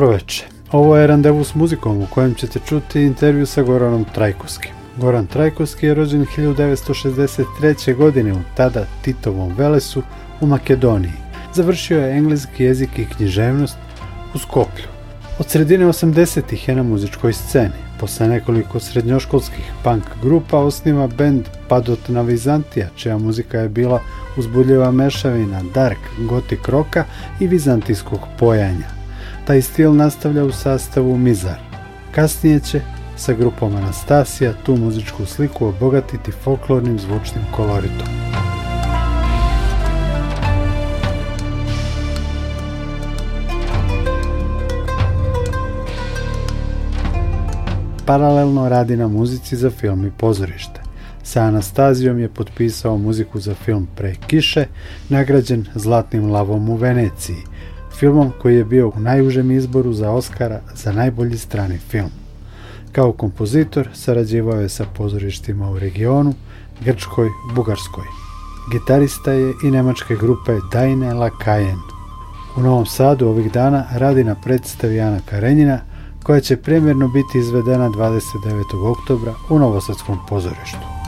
veče. Ovo je Randevu s muzikom u kojem ćete čuti intervju sa Goranom Trajkovskim. Goran Trajkovski je rođen 1963. godine u tada Titovom Velesu u Makedoniji. Završio je engleski jezik i književnost u Skoplju. Od sredine 80-ih je na muzičkoj sceni. Posle nekoliko srednjoškolskih punk grupa osniva bend Padot na Vizantija, čija muzika je bila uzbudljiva mešavina dark, gotik roka i vizantijskog pojanja taj stil nastavlja u sastavu Mizar. Kasnije će sa grupom Anastasija tu muzičku sliku obogatiti folklornim zvučnim koloritom. Paralelno radi na muzici za film i pozorište. Sa Anastazijom je potpisao muziku za film Pre kiše, nagrađen Zlatnim lavom u Veneciji, filmom koji je bio u najužem izboru za Oscara za najbolji strani film. Kao kompozitor sarađivao je sa pozorištima u regionu, Grčkoj, Bugarskoj. Gitarista je i nemačke grupe Dajne Lakajen. U Novom Sadu ovih dana radi na predstavi Ana Karenjina, koja će premjerno biti izvedena 29. oktobra u Novosadskom pozorištu.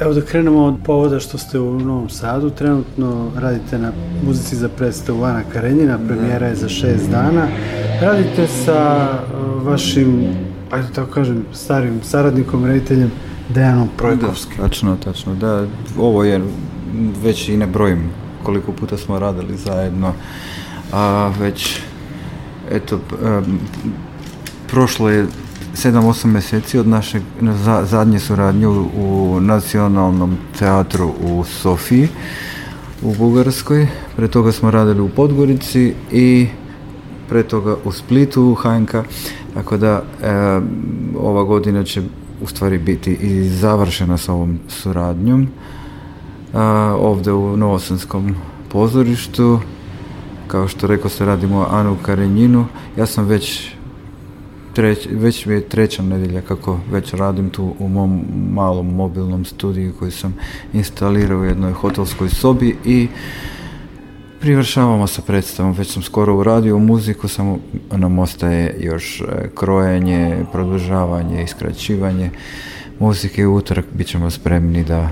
Evo da krenemo od povoda što ste u Novom Sadu. Trenutno radite na muzici za predstavu Ana Karenjina, premijera je za šest dana. Radite sa e, vašim, ajde da tako kažem, starim saradnikom, rediteljem Dejanom Projkovskim. Pa da, tačno, tačno, da. Ovo je, već i ne brojim koliko puta smo radili zajedno. A, već, eto, um, prošlo je 7-8 meseci od našeg za, zadnje suradnje u, nacionalnom teatru u Sofiji u Bugarskoj. Pre toga smo radili u Podgorici i pre toga u Splitu u HNK. Tako da e, ova godina će u stvari biti i završena sa ovom suradnjom a, e, ovde u Novosanskom pozorištu kao što rekao se radimo Anu Karenjinu ja sam već treć, već mi je treća nedelja kako već radim tu u mom malom mobilnom studiju koji sam instalirao u jednoj hotelskoj sobi i privršavamo sa predstavom, već sam skoro uradio muziku, samo nam ostaje još e, krojenje, produžavanje, iskraćivanje muzike i utorak, bit ćemo spremni da,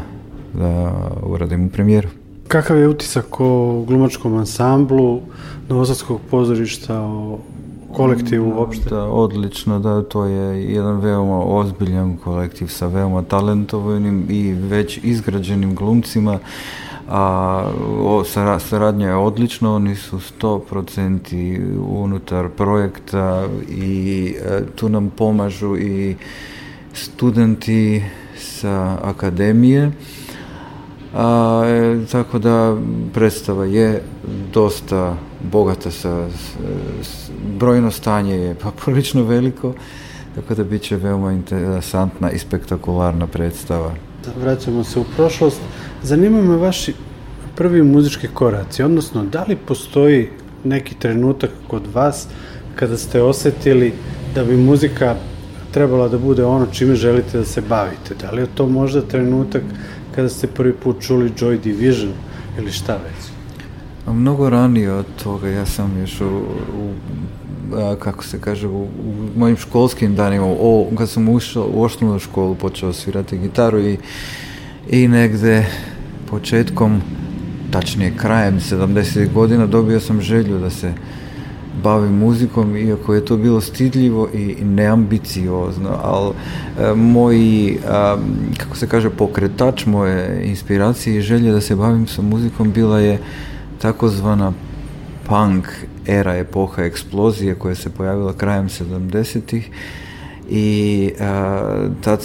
da uradimo premijeru. Kakav je utisak o glumačkom ansamblu Novosadskog pozorišta, o kolektiv uopšte. Da, odlično, da, to je jedan veoma ozbiljan kolektiv sa veoma talentovanim i već izgrađenim glumcima, a o, saradnja je odlična, oni su 100% unutar projekta i a, e, tu nam pomažu i studenti sa akademije, A, e, tako da predstava je dosta bogata sa, s, s, brojno stanje je pa prilično veliko tako da bit će veoma interesantna i spektakularna predstava. Da, vraćamo se u prošlost. Zanimaju me vaši prvi muzički koraci, odnosno da li postoji neki trenutak kod vas kada ste osetili da bi muzika trebala da bude ono čime želite da se bavite? Da li je to možda trenutak uh, kada ste prvi put čuli Joy Division ili šta već? Mnogo ranije od toga, ja sam još u, u a, kako se kaže, u, u mojim školskim danima, o, kad sam ušao u osnovnu školu, počeo svirati gitaru i, i negde početkom, tačnije krajem 70. godina, dobio sam želju da se uh, bavi muzikom, iako je to bilo stidljivo i neambiciozno, ali e, moji, a, kako se kaže, pokretač moje inspiracije i želje da se bavim sa muzikom bila je takozvana punk era epoha eksplozije koja se pojavila krajem 70-ih i a, tad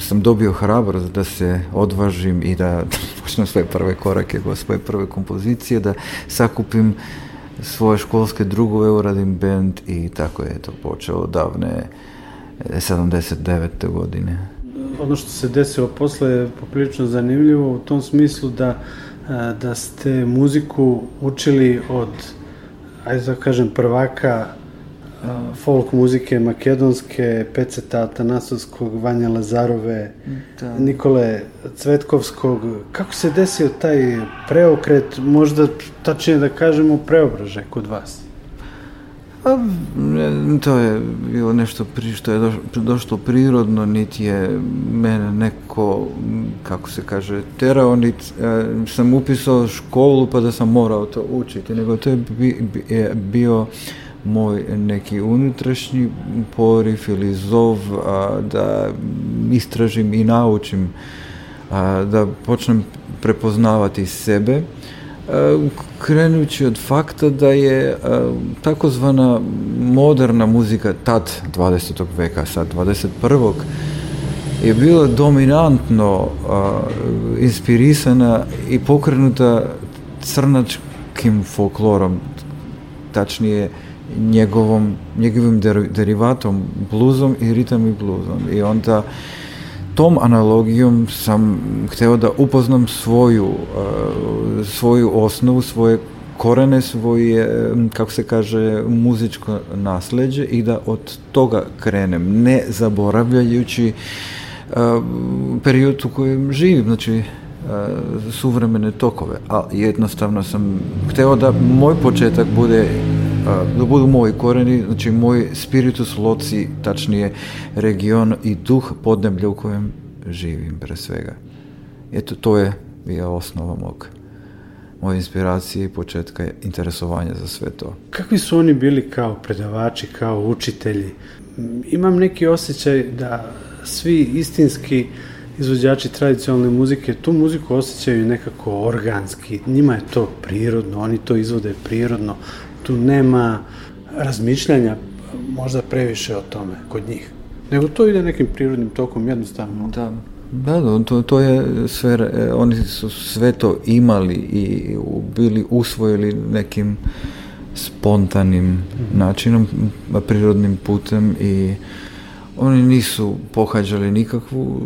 sam dobio hrabrost da se odvažim i da, da počnem svoje prve korake, svoje prve kompozicije, da sakupim svoje školske drugove uradim band i tako je to počeo davne 79. E, godine. Ono što se desilo posle je poprilično zanimljivo u tom smislu da, e, da ste muziku učili od, ajde da kažem, prvaka uh, folk muzike makedonske, Peceta Atanasovskog, Vanja Lazarove, da. Nikole Cvetkovskog. Kako se desio taj preokret, možda tačnije da kažemo preobražaj kod vas? A, pa, to je bilo nešto pri, što je došlo, došlo prirodno, niti je mene neko, kako se kaže, terao, niti e, sam upisao školu pa da sam morao to učiti, nego to je bi, bi, bio moj neki unutrašnji poriv ili zov a, da istražim i naučim a, da počnem prepoznavati sebe krenući od fakta da je takozvana moderna muzika tad 20. veka, sad 21. je bila dominantno inspirisana i pokrenuta crnačkim folklorom, tačnije njegovom, njegovim derivatom, bluzom i ritam i bluzom. I onda tom analogijom sam hteo da upoznam svoju, eh, svoju osnovu, svoje korene, svoje, kako se kaže, muzičko nasleđe i da od toga krenem, ne zaboravljajući eh, period u kojem živim, znači eh, suvremene tokove, a jednostavno sam hteo da moj početak bude da budu moji koreni, znači moj spiritus loci, tačnije region i duh podneblja u kojem živim pre svega. Eto, to je bio osnova mog moje inspiracije i početka interesovanja za sve to. Kakvi su oni bili kao predavači, kao učitelji? Imam neki osjećaj da svi istinski izvođači tradicionalne muzike tu muziku osjećaju nekako organski, njima je to prirodno, oni to izvode prirodno, tu nema razmišljanja možda previše o tome kod njih. Nego to ide nekim prirodnim tokom jednostavno. Da. Da, da to, to je sve, e, oni su sve to imali i bili usvojili nekim spontanim mhm. načinom, prirodnim putem i Oni nisu pohađali nikakvu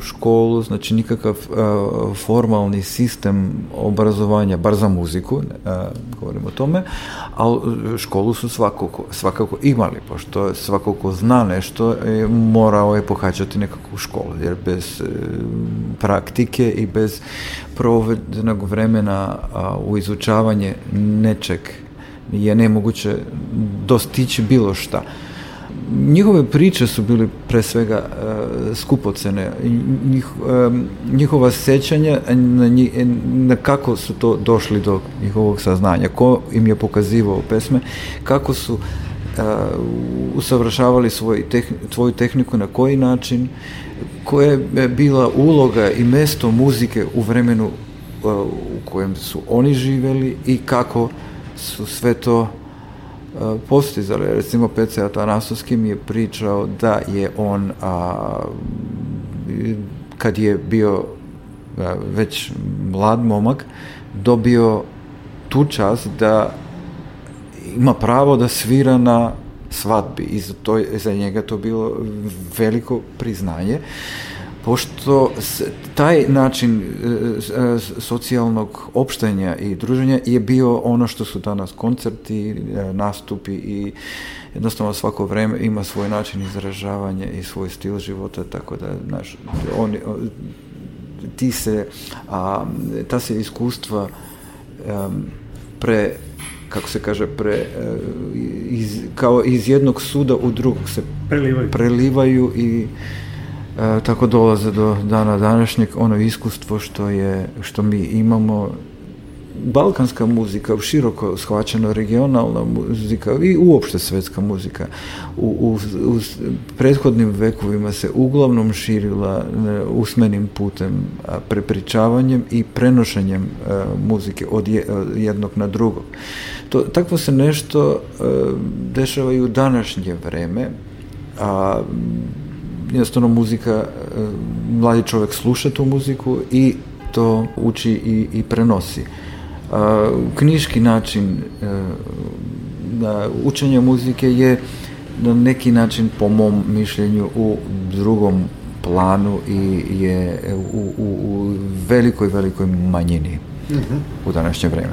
školu, znači nikakav uh, formalni sistem obrazovanja, bar za muziku, uh, govorim o tome, ali školu su svakako, svakako imali, pošto svako ko zna nešto morao je pohađati nekakvu školu, jer bez uh, praktike i bez provedenog vremena u izučavanje nečeg je nemoguće dostići bilo šta njihove priče su bile pre svega uh, skupocene Njih, um, njihova sećanja na, njih, e, na kako su to došli do njihovog saznanja ko im je pokazivao pesme kako su uh, usavršavali svoj tehn, svoju tehniku na koji način koja je bila uloga i mesto muzike u vremenu uh, u kojem su oni živeli i kako su sve to postizale. Recimo, PC Atanasovski mi je pričao da je on, a, kad je bio a, već mlad momak, dobio tu čast da ima pravo da svira na svadbi i za, to, za njega to bilo veliko priznanje. Uh, pošto taj način e, e, e, socijalnog opštenja i druženja je bio ono što su danas koncerti, nastupi i jednostavno svako vreme ima svoj način izražavanja i svoj stil života, tako da naš, oni, ti se, a, ta se iskustva um, pre kako se kaže pre iz, kao iz jednog suda u drugog se prelivaju, prelivaju i E, tako dolaze do dana današnjeg ono iskustvo što je što mi imamo balkanska muzika, široko shvaćeno regionalna muzika i uopšte svetska muzika u, u, u prethodnim vekovima se uglavnom širila e, usmenim putem prepričavanjem i prenošenjem uh, muzike od je, e, jednog na drugog. To, takvo se nešto uh, dešava i u današnje vreme, a jednostavno muzika, e, mladi čovek sluša tu muziku i to uči i, i prenosi. Uh, Knjiški način e, da, učenja muzike je na neki način po mom mišljenju u drugom planu i je u, u, u velikoj, velikoj manjini uh mhm. -huh. u današnje vreme.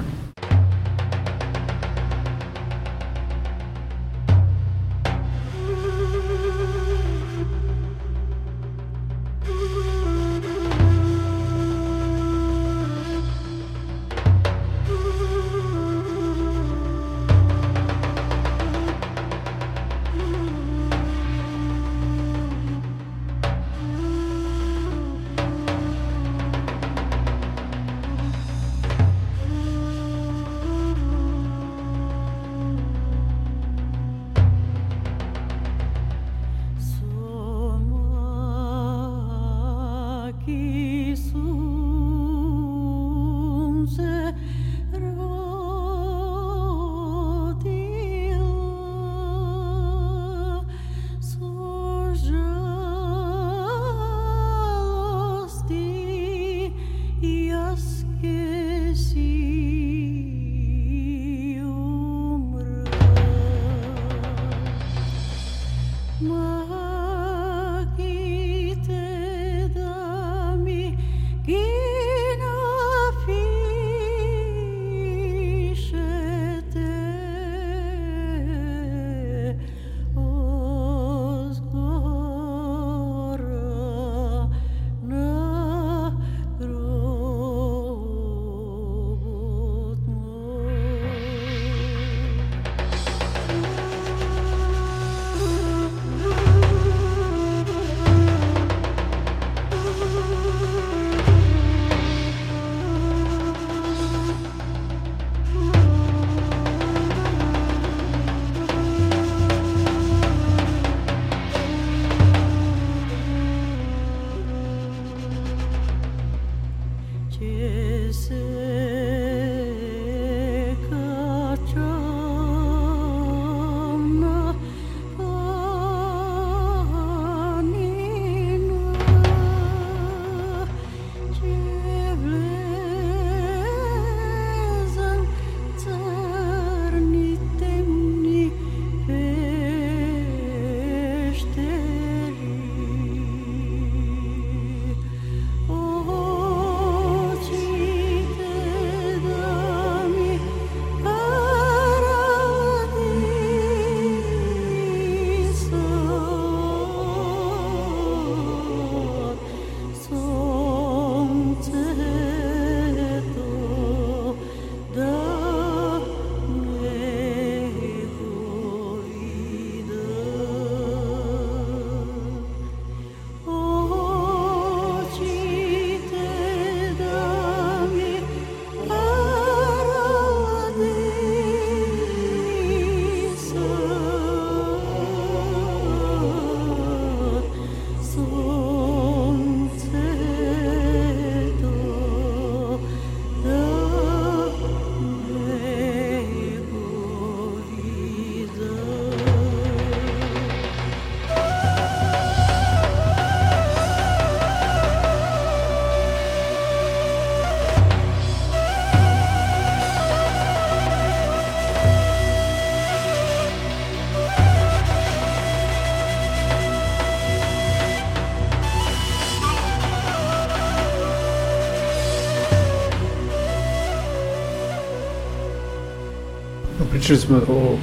pričali smo o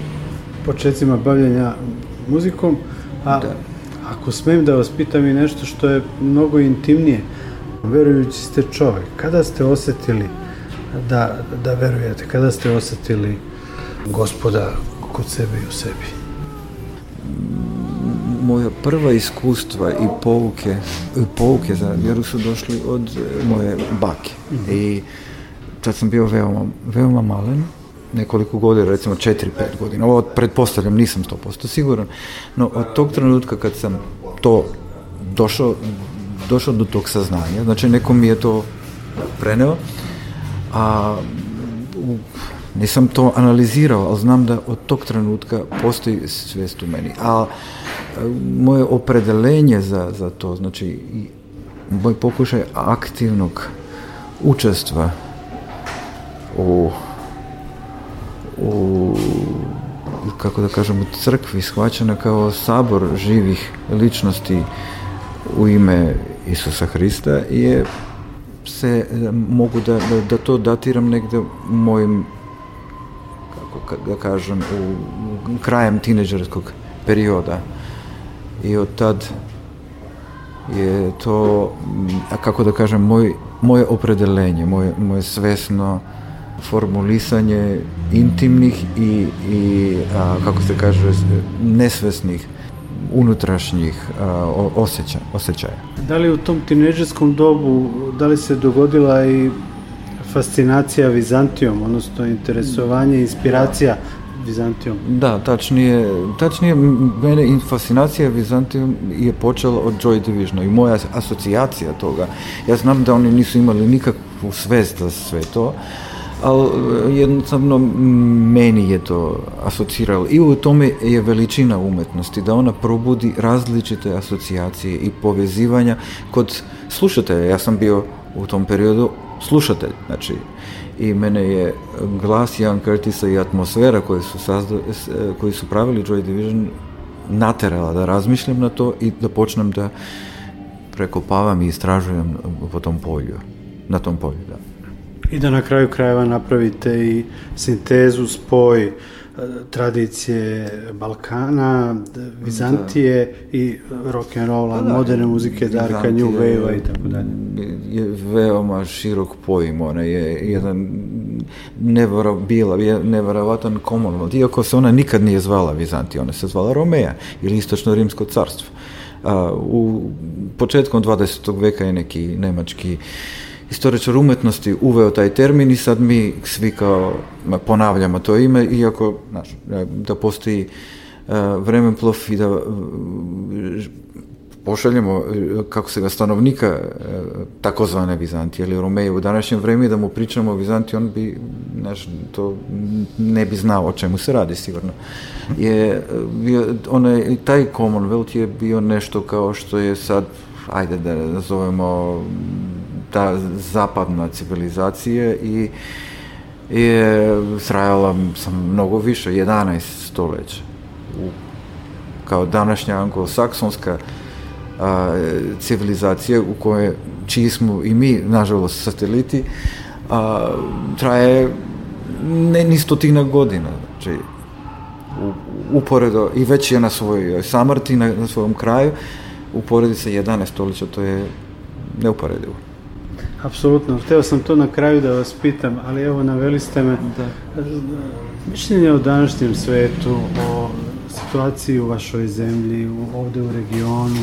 početcima bavljenja muzikom, a da. ako smem da vas pitam i nešto što je mnogo intimnije, verujući ste čovek, kada ste osetili da, da verujete, kada ste osetili gospoda kod sebe i u sebi? moja prva iskustva i pouke, pouke za vjeru su došli od moje bake. Mhm. I tad sam bio veoma, veoma malen nekoliko godina, recimo 4-5 godina, ovo pretpostavljam, nisam 100% siguran, no od tog trenutka kad sam to došao, došao do tog saznanja, znači neko mi je to preneo, a u, nisam to analizirao, ali znam da od tog trenutka postoji svest u meni. A moje opredelenje za, za to, znači i moj pokušaj aktivnog učestva u u kako da kažem, u crkvi shvaćena kao sabor živih ličnosti u ime Isusa Hrista je se e, mogu da, da, da to datiram negde u mojim kako da kažem u, u krajem tineđerskog perioda i od tad je to kako da kažem moj, moje opredelenje moje, moje svesno formulisanje intimnih i, i a, kako se kaže, nesvesnih unutrašnjih a, osjeća, osjećaja. Da li u tom tineđerskom dobu, da li se dogodila i fascinacija Vizantijom, odnosno interesovanje, inspiracija Vizantijom? Da, tačnije, tačnije mene fascinacija Vizantijom je počela od Joy Divisiona i moja asocijacija toga. Ja znam da oni nisu imali nikakvu svest za sve to, ali jednostavno meni je to asociralo i u tome je veličina umetnosti, da ona probudi različite asocijacije i povezivanja kod slušatelja. Ja sam bio u tom periodu slušatelj, znači i mene je glas Jan Curtisa i atmosfera koju su, sazda, e, koji su pravili Joy Division naterala da razmišljam na to i da počnem da prekopavam i istražujem po tom polju, na tom polju, da i da na kraju krajeva napravite i sintezu, spoj e, tradicije Balkana, Vizantije da. i rock and rolla, pa da, moderne muzike, Darka, New Wave-a i tako dalje. Je veoma širok pojm, ona je jedan nevora, bila, je neverovatan commonwealth, iako se ona nikad nije zvala Vizantija, ona se zvala Romeja ili Istočno Rimsko carstvo. A, u početkom 20. veka je neki nemački uh, istoričar umetnosti uveo taj termin i sad mi svi kao ponavljamo to ime, iako znaš, da, da postoji uh, e, vremenplov i da e, pošaljemo, e, kako se ga stanovnika takozvane Bizantije ili Romeje u današnjem vremenu da mu pričamo o Vizantiji, on bi znaš, to ne bi znao o čemu se radi sigurno. Je, bio, onaj, taj Commonwealth je bio nešto kao što je sad, ajde da nazovemo ta zapadna civilizacija i je trajala sam mnogo više, 11 stoljeća. Kao današnja anglosaksonska a, civilizacija u kojoj, čiji smo i mi, nažalost, sateliti, a, traje ne, ni stotina godina. Znači, uporedo, i već je na svojoj samrti, na, na svojom kraju, uporedi se 11 stoljeća, to je neuporedivo. Apsolutno, hteo sam to na kraju da vas pitam, ali evo naveli ste me. Da. Mišljenje o današnjem svetu, o situaciji u vašoj zemlji, u, ovde u regionu,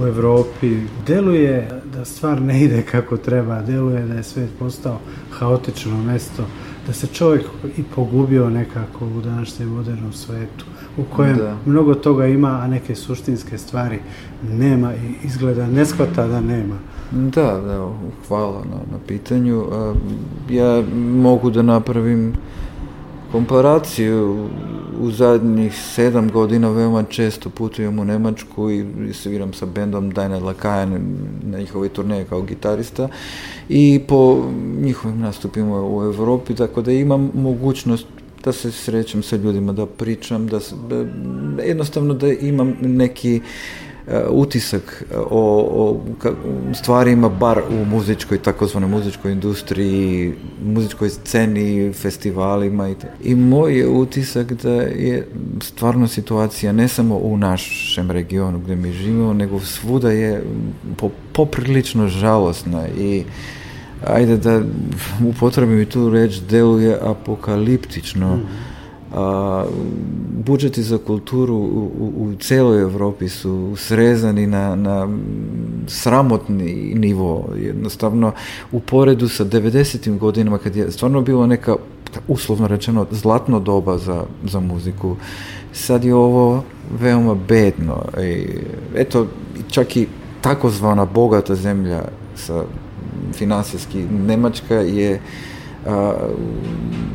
u Evropi, deluje da stvar ne ide kako treba, deluje da je svet postao haotično mesto, da se čovjek i pogubio nekako u današnjem modernom svetu u kojem da. mnogo toga ima, a neke suštinske stvari nema i izgleda, ne shvata da nema. Da, da, hvala na, na pitanju. Ja mogu da napravim komparaciju. U zadnjih sedam godina veoma često putujem u Nemačku i sviram sa bendom Dajne Lakajan na njihove turneje kao gitarista i po njihovim nastupima u Evropi, tako da imam mogućnost da se srećem sa ljudima, da pričam, da, se, da jednostavno da imam neki uh, Uh, utisak uh, o, o stvarima, bar u muzičkoj, takozvane muzičkoj industriji, muzičkoj sceni, festivalima i, te. i moj je utisak da je stvarno situacija ne samo u našem regionu gde mi živimo, nego svuda je po, poprilično žalosna i ajde da upotrebim i tu reč, deluje apokaliptično. Mm -hmm a, budžeti za kulturu u, u, u celoj Evropi su srezani na, na sramotni nivo, jednostavno u poredu sa 90. godinama kad je stvarno bilo neka uslovno rečeno zlatno doba za, za muziku. Sad je ovo veoma bedno. I, eto, čak i takozvana bogata zemlja sa finansijski Nemačka je uh, a,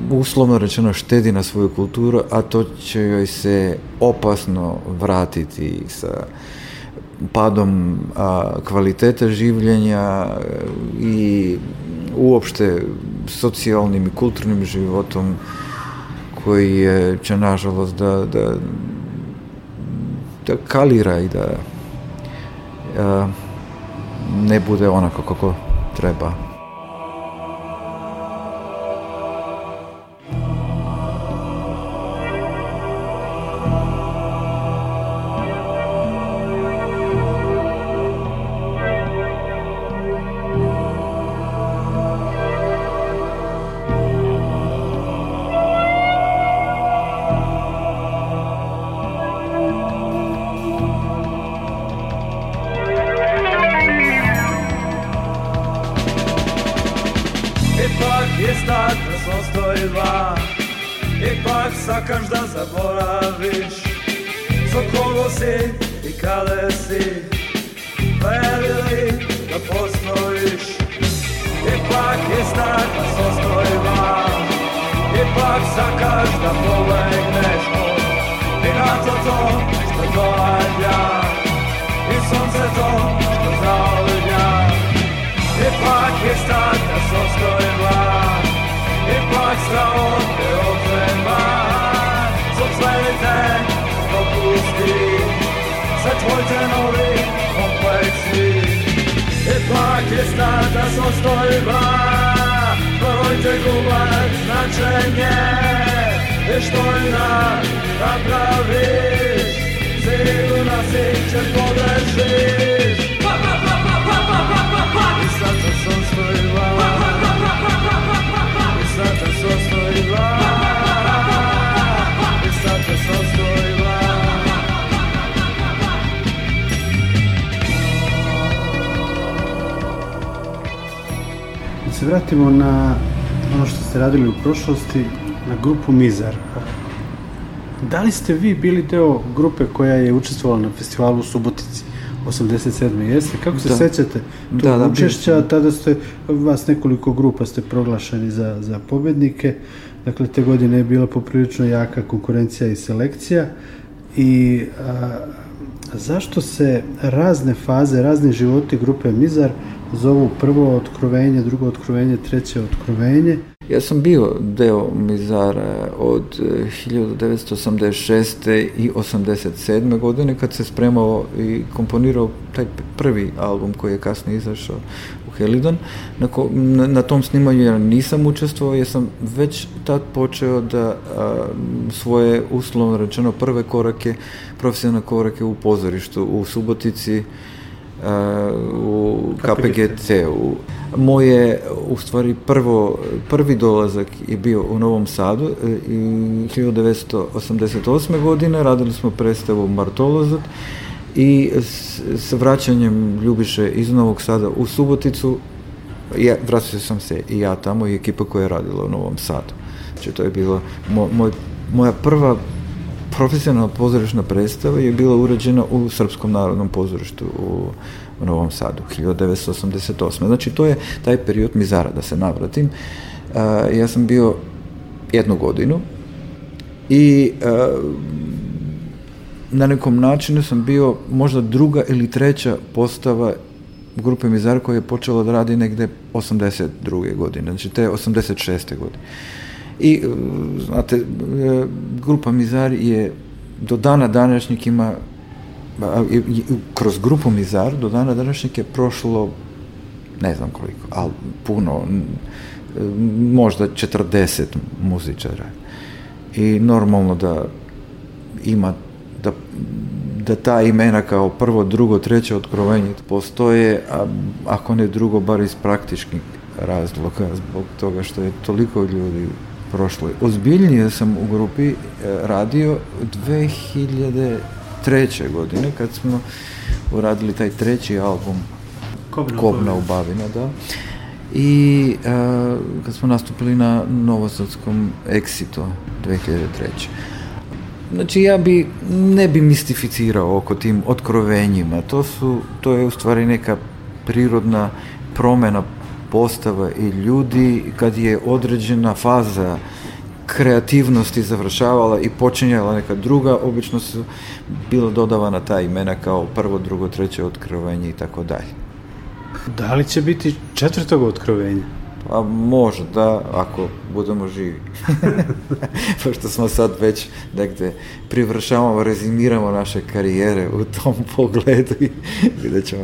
uslovno rečeno štedi na svoju kulturu, a to će joj se opasno vratiti sa padom a, kvalitete življenja e, i uopšte socijalnim i kulturnim životom koji je, će nažalost da, da, da kalira i da a, e, ne bude onako kako treba. što stoji brak Porojte gube značenje I što je na napraviš Sigurno si će pogrešiš Pa pa pa pa pa pa pa pa pa I sad se sostoji brak I sad se sostoji brak vratimo na ono što ste radili u prošlosti, na grupu Mizar. Da li ste vi bili deo grupe koja je učestvovala na festivalu u Subotici? 87. jeste. Kako se da. sećate tog da, da, učešća? Tada ste, vas nekoliko grupa ste proglašeni za, za pobednike. Dakle, te godine je bila poprilično jaka konkurencija i selekcija. I a, zašto se razne faze, razni životi grupe Mizar zovu prvo otkrovenje, drugo otkrovenje, treće otkrovenje. Ja sam bio deo Mizara od 1986. E, i 87. godine kad se spremao i komponirao taj prvi album koji je kasnije izašao u Helidon. Na, ko, na, na tom snimanju ja nisam učestvovao ja sam već tad počeo da a, svoje uslovno rečeno prve korake, profesionalne korake u pozorištu u Subotici Uh, u KPGC-u. Moje, u stvari, prvo, prvi dolazak je bio u Novom Sadu uh, i 1988. godine radili smo predstavu Martolozat i s, s vraćanjem Ljubiše iz Novog Sada u Suboticu ja, vratio sam se i ja tamo i ekipa koja je radila u Novom Sadu. Znači, to je bilo mo, moj, moja prva profesionalna pozorišna predstava je bila urađena u Srpskom narodnom pozorištu u, Novom Sadu, 1988. Znači, to je taj period mizara, da se navratim. E, ja sam bio jednu godinu i e, na nekom načinu sam bio možda druga ili treća postava grupe Mizar koja je počela da radi negde 82. godine, znači te 86. godine. I, e, znate, e, grupa Mizar je do dana današnjeg ima kroz grupu Mizar do dana današnjeg je prošlo ne znam koliko, ali puno e, možda 40 muzičara i normalno da ima da, da ta imena kao prvo, drugo, treće otkrovenje postoje, a, ako ne drugo, bar iz praktičnih razloga, zbog toga što je toliko ljudi prošloj. Ozbiljnije sam u grupi e, radio 2003. godine kad smo uradili taj treći album Kobna, Kobna u Bavina, da. I a, e, kad smo nastupili na Novosadskom Exito 2003. Znači ja bi, ne bi mistificirao oko tim otkrovenjima. To su, to je u stvari neka prirodna promena postava i ljudi kad je određena faza kreativnosti završavala i počinjala neka druga, obično su bila dodavana ta imena kao prvo, drugo, treće otkrovenje i tako dalje. Da li će biti četvrtog otkrovenja? Pa možda, ako budemo živi. Pošto smo sad već negde privršavamo, rezimiramo naše karijere u tom pogledu i vidjet ćemo.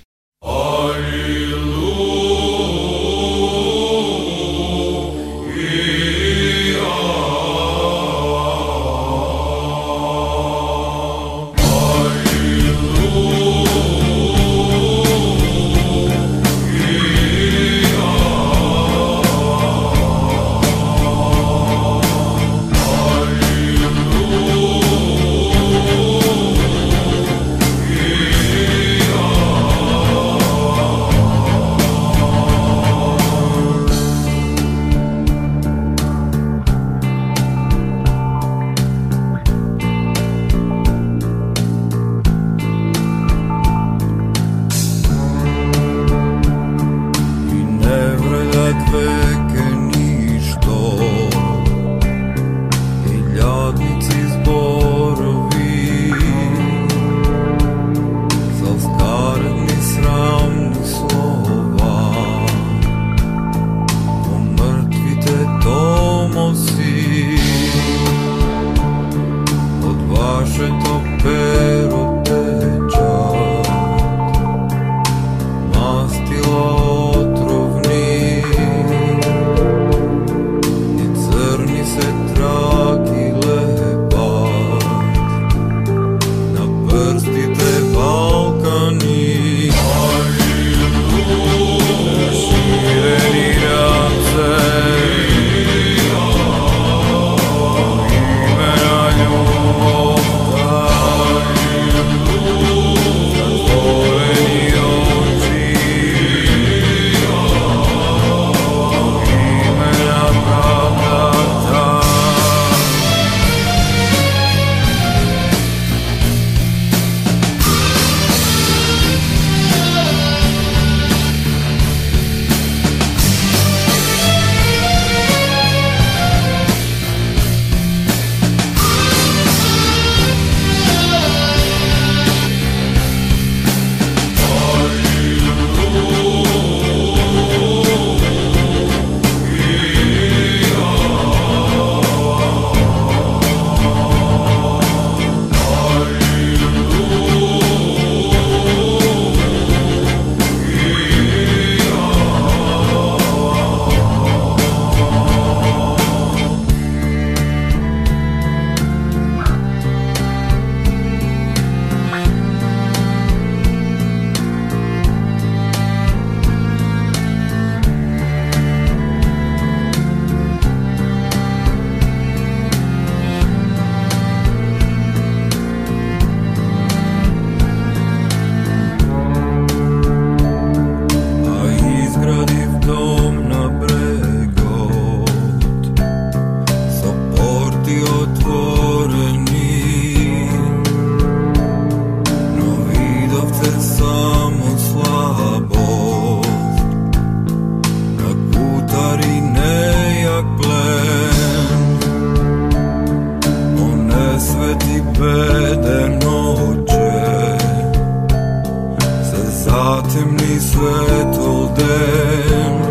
vettul demn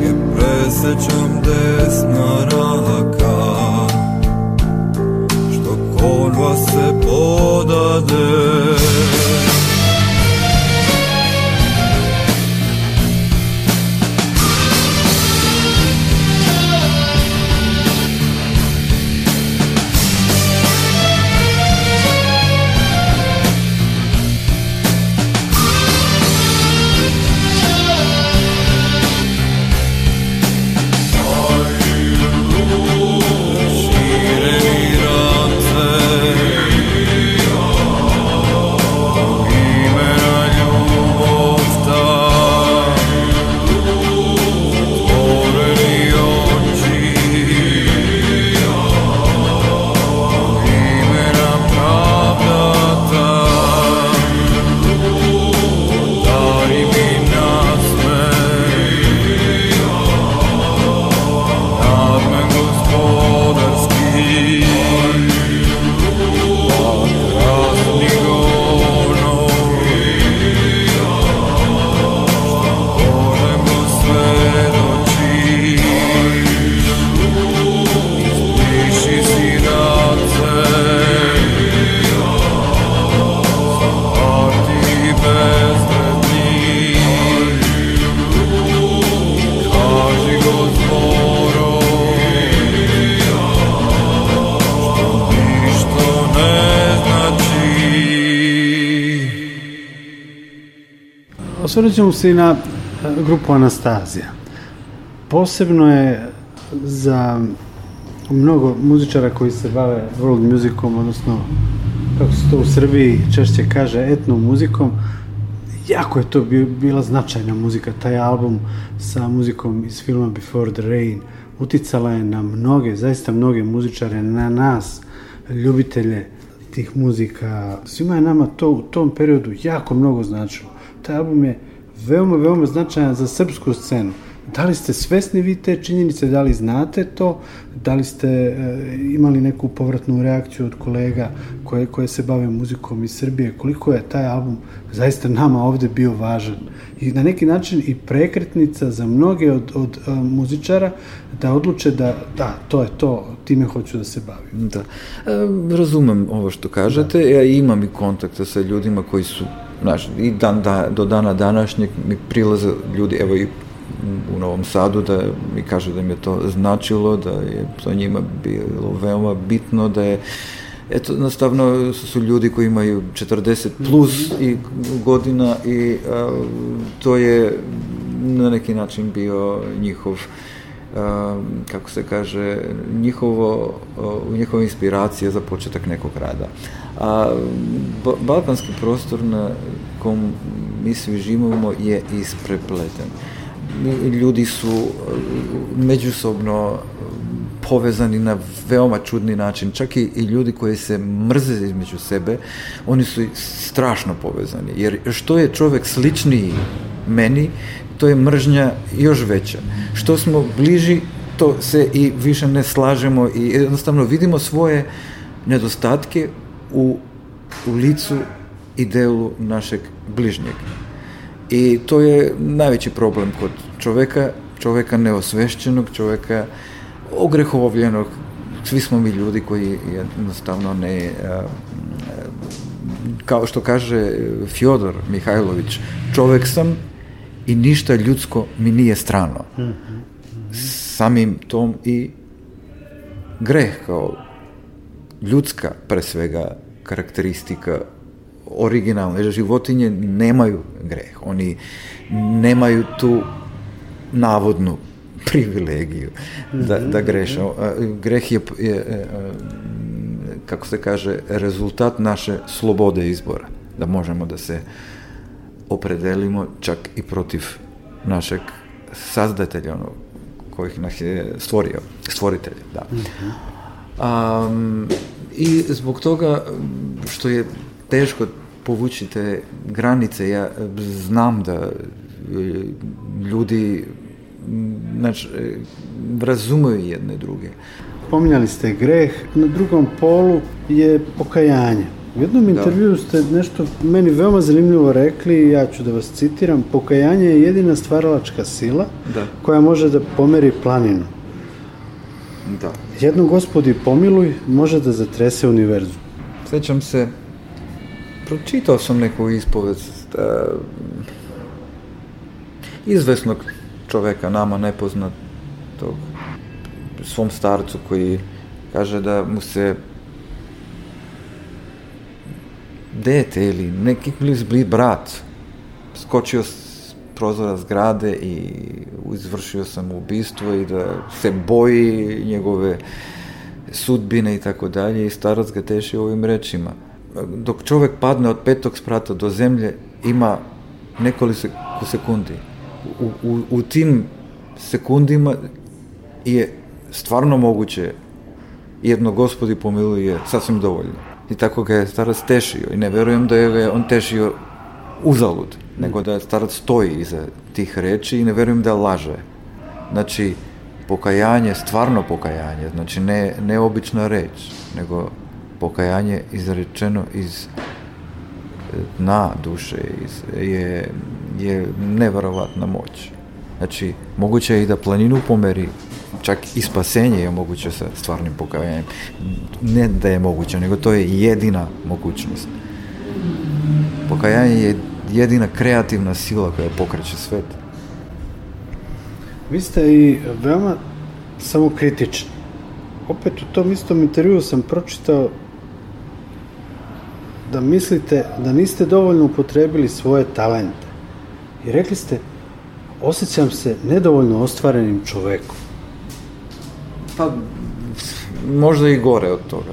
Ke presë që mdes në raka se poda dhe Osvrnut ćemo se i na e, grupu Anastazija. Posebno je za mnogo muzičara koji se bave world musicom, odnosno kako se to u Srbiji češće kaže, etnom muzikom, jako je to bila značajna muzika. Taj album sa muzikom iz filma Before the Rain uticala je na mnoge, zaista mnoge muzičare, na nas, ljubitelje tih muzika. Svima je nama to u tom periodu jako mnogo značilo taj album je veoma, veoma značajan za srpsku scenu. Da li ste svesni vi te činjenice, da li znate to, da li ste eh, imali neku povratnu reakciju od kolega koje, koje se bave muzikom iz Srbije, koliko je taj album zaista nama ovde bio važan i na neki način i prekretnica za mnoge od, od eh, muzičara da odluče da da, to je to, time hoću da se bavim. Da, e, razumem ovo što kažete, da. ja imam i kontakta sa ljudima koji su znaš, i dan, da, do dana današnjeg mi prilaze ljudi, evo i u Novom Sadu da mi kažu da im je to značilo, da je to njima bilo veoma bitno, da je eto, nastavno su ljudi koji imaju 40 mhm. plus i godina i a, to je na neki način bio njihov a, kako se kaže njihovo, a, njihova inspiracija za početak nekog rada. A balkanski prostor na kom mi svi živimo je isprepleten. Ljudi su e, međusobno e, povezani na veoma čudni način. Čak i, i ljudi koji se mrze između sebe, oni su strašno povezani. Jer što je čovjek sličniji meni, to je mržnja još veća. Što smo bliži, to se i više ne slažemo i jednostavno vidimo svoje nedostatke, u, u licu i delu našeg bližnjeg. I to je najveći problem kod čoveka, čoveka neosvešćenog, čoveka ogrehovljenog. Svi smo mi ljudi koji jednostavno ne, e, kao što kaže Fjodor Mihajlović, čovek sam i ništa ljudsko mi nije strano. Samim tom i greh kao ljudska pre svega karakteristika originalne. Životinje nemaju greh, oni nemaju tu navodnu privilegiju da, da mhm, greše. Greh je, je, e, e, kako se kaže, rezultat naše slobode izbora, da možemo da se opredelimo čak i protiv našeg sazdatelja, ono, kojih nas je stvorio, stvoritelj, da. Um, i zbog toga što je teško povući te granice, ja e, znam da e, ljudi znači, razumeju jedne druge. Pominjali ste greh, na drugom polu je pokajanje. U jednom da. intervjuu ste nešto meni veoma zanimljivo rekli, ja ću da vas citiram, pokajanje je jedina stvaralačka sila da. koja može da pomeri planinu. Da. Jedno gospodi pomiluj može da zatrese univerzum. Sećam se, pročitao sam neku ispoved uh, izvesnog čoveka, nama nepoznatog, svom starcu koji kaže da mu se dete ili neki bliz brat skočio s prozora zgrade i izvršio sam ubistvo i da se boji njegove sudbine i tako dalje i starac ga teši ovim rečima. Dok čovek padne od petog sprata do zemlje ima nekoliko sekundi. U, u, u tim sekundima je stvarno moguće jedno gospodi pomiluje sasvim dovoljno. I tako ga je starac tešio i ne verujem da je on tešio uzalud, nego da starac stoji iza tih reči i ne verujem da laže. Znači, pokajanje, stvarno pokajanje, znači ne, ne obična reč, nego pokajanje izrečeno iz e, dna duše iz, je, je neverovatna moć. Znači, moguće je i da planinu pomeri, čak i spasenje je moguće sa stvarnim pokajanjem. Ne da je moguće, nego to je jedina mogućnost. Pokajanje je jedina kreativna sila koja pokreće svet. Vi ste i veoma samokritični. Opet u tom istom intervju sam pročitao da mislite da niste dovoljno upotrebili svoje talente. I rekli ste, osjećam se nedovoljno ostvarenim čovekom. Pa, možda i gore od toga.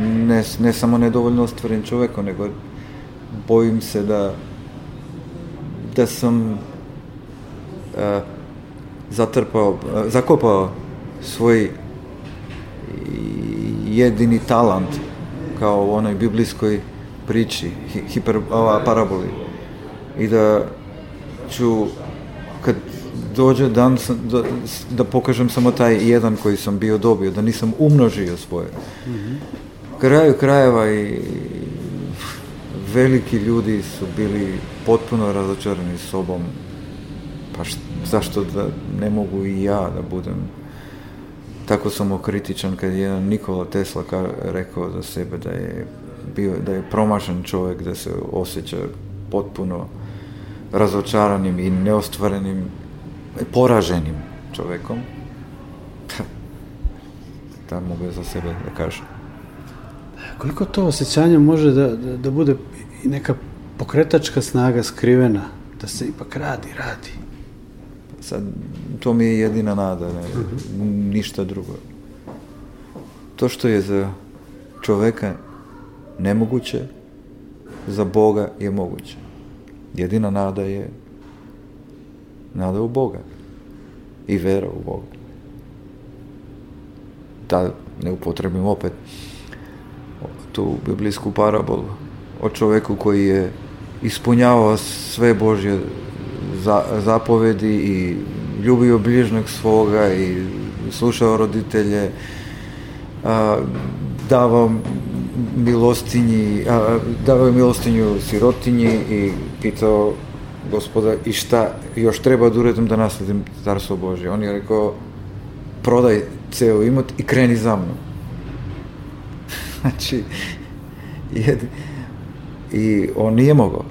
Ne, ne samo nedovoljno ostvaren čovekom, nego bojim se da da sam a, e, zatrpao, a, zakopao svoj jedini talent kao u onoj biblijskoj priči, hi, hiper, ova, paraboli. I da ću, kad dođe dan, da, da pokažem samo taj jedan koji sam bio dobio, da nisam umnožio svoje. Mm -hmm. Kraju krajeva i veliki ljudi su bili potpuno razočarani sobom. Pa št, zašto da ne mogu i ja da budem tako samokritičan kad je jedan Nikola Tesla ka, rekao za sebe da je bio, da je promašan čovjek, da se osjeća potpuno razočaranim i neostvarenim, poraženim čovjekom. da mogu za sebe da kažem. Koliko to osjećanje može da, da, da bude i neka pokretačka snaga skrivena, da se ipak radi, radi. Sad, to mi je jedina nada, ne, uh mhm. -huh. ništa drugo. To što je za čoveka nemoguće, za Boga je moguće. Jedina nada je nada u Boga i vera u Boga. Da ne upotrebim opet tu biblijsku parabolu o čoveku koji je ispunjavao sve Božje za, zapovedi i ljubio bližnog svoga i slušao roditelje, a, davao milostinji, a, davao milostinju sirotinji i pitao gospoda i šta još treba da uredim da nasledim carstvo Božje. On je rekao, prodaj ceo imot i kreni za mnom. znači, jed, i on nije mogao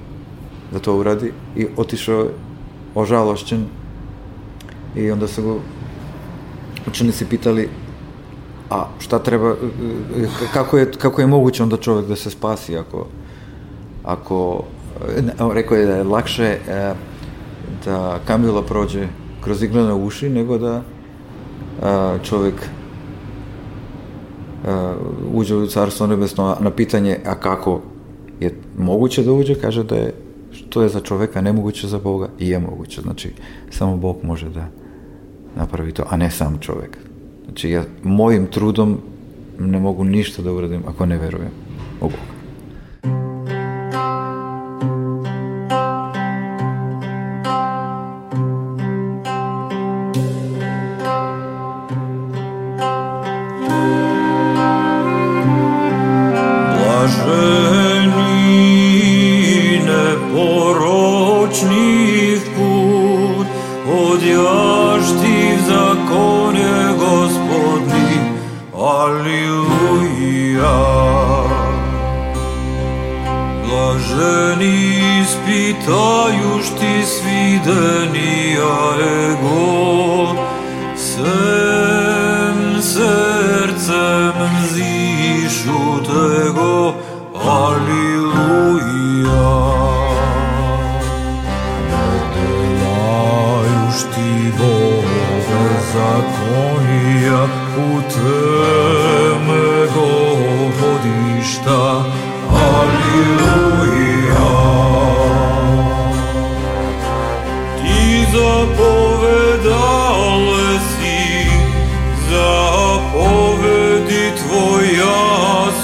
da to uradi i otišao je ožalošćen i onda su go učenici pitali a šta treba, kako je, kako je moguće onda čovjek da se spasi ako, ako rekao je da je lakše e, da kamila prođe kroz iglene uši nego da e, čovjek e, uđe u carstvo nebesno na pitanje a kako je moguće da uđe, kaže da je što je za čoveka nemoguće za Boga i je moguće. Znači, samo Bog može da napravi to, a ne sam čovek. Znači, ja mojim trudom ne mogu ništa da uradim ako ne verujem u Boga.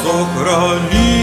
сохрани.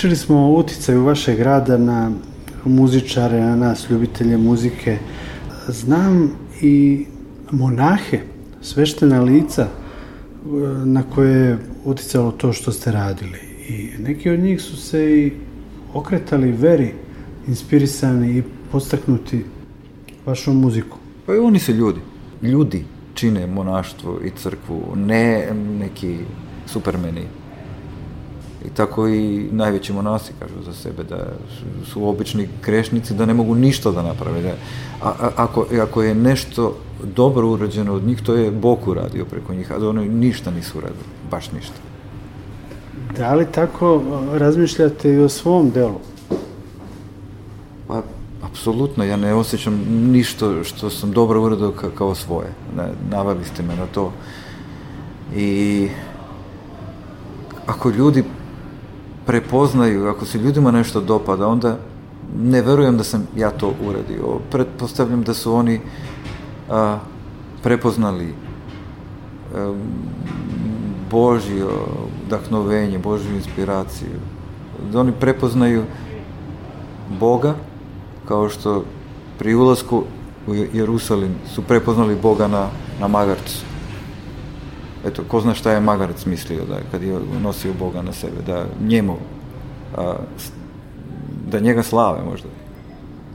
Pričali smo o uticaju vašeg grada na muzičare, na nas, ljubitelje muzike. Znam i monahe, sveštena lica e, na koje je uticalo to što ste radili. I neki od njih su se i okretali veri, inspirisani i postaknuti vašom muziku. Pa i oni su ljudi. Ljudi čine monaštvo i crkvu, ne neki supermeni i tako i najveći monasi kažu za sebe da su obični krešnici da ne mogu ništa da naprave da, a, a, ako, ako je nešto dobro urađeno od njih to je Bog uradio preko njih a da oni ništa nisu uradili, baš ništa Da li tako razmišljate i o svom delu? Pa, apsolutno, ja ne osjećam ništa što sam dobro uradio ka, kao svoje. Ne, navali ste me na to. I ako ljudi prepoznaju, ako se ljudima nešto dopada, onda ne verujem da sam ja to uradio. Pretpostavljam da su oni a, prepoznali a, Božje daknovenje, Božju inspiraciju. Da oni prepoznaju Boga, kao što pri ulasku u Jerusalim su prepoznali Boga na, na magarcu eto, ko zna šta je Magarac mislio da kad je nosio Boga na sebe, da njemu, a, da njega slave možda.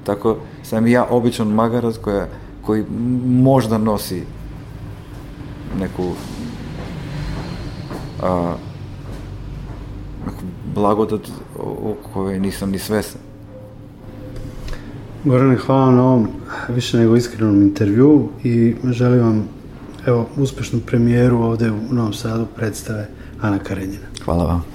Tako sam i ja običan Magarac koja, koji možda nosi neku, a, neku blagodat o kojoj nisam ni svesan. Gorane, hvala na ovom više nego iskrenom intervju i želim vam evo, uspešnu premijeru ovde u Novom Sadu predstave Ana Karenjina. Hvala vam.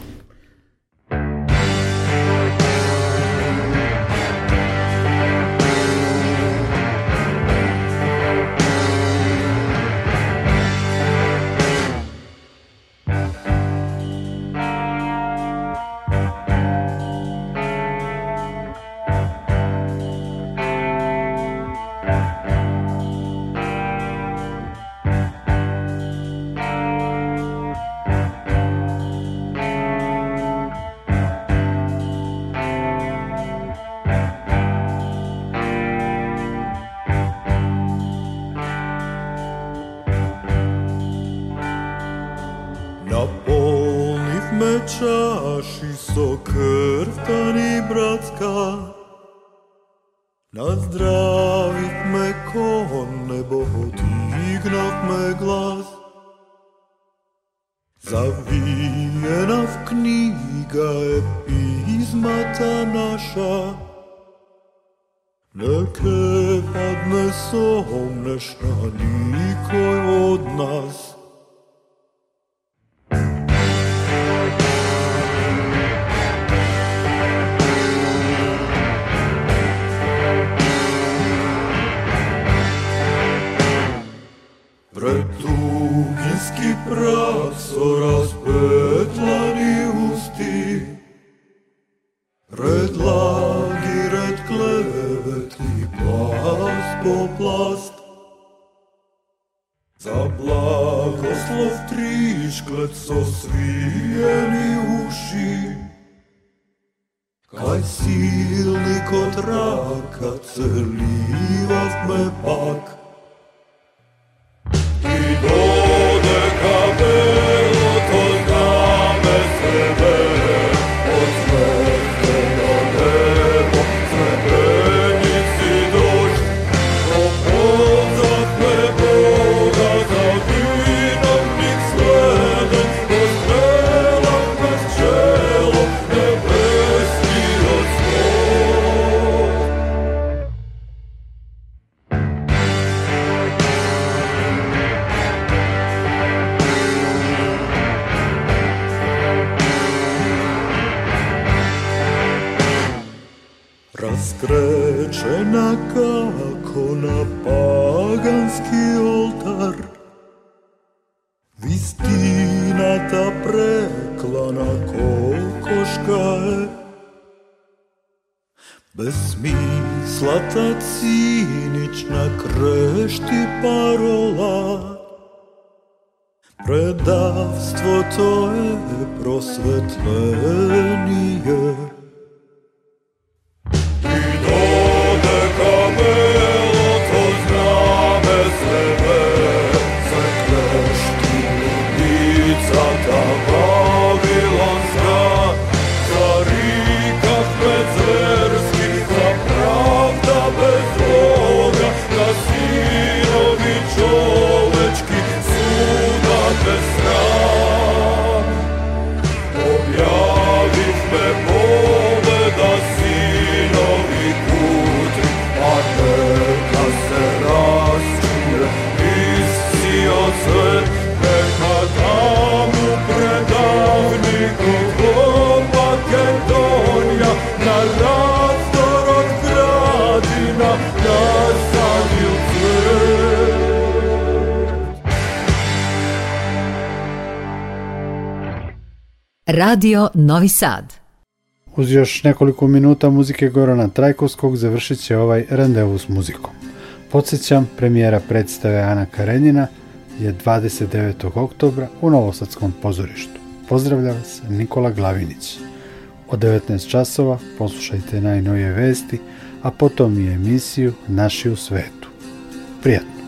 verliefd op my pak. But Radio Novi Sad. Uz još nekoliko minuta muzike Gorana Trajkovskog završit će ovaj randevu s muzikom. Podsećam, premijera predstave Ana Karenjina je 29. oktobra u Novosadskom pozorištu. Pozdravlja vas Nikola Glavinić. Od 19 časova poslušajte najnovije vesti, a potom i emisiju Naši u svetu. Prijatno!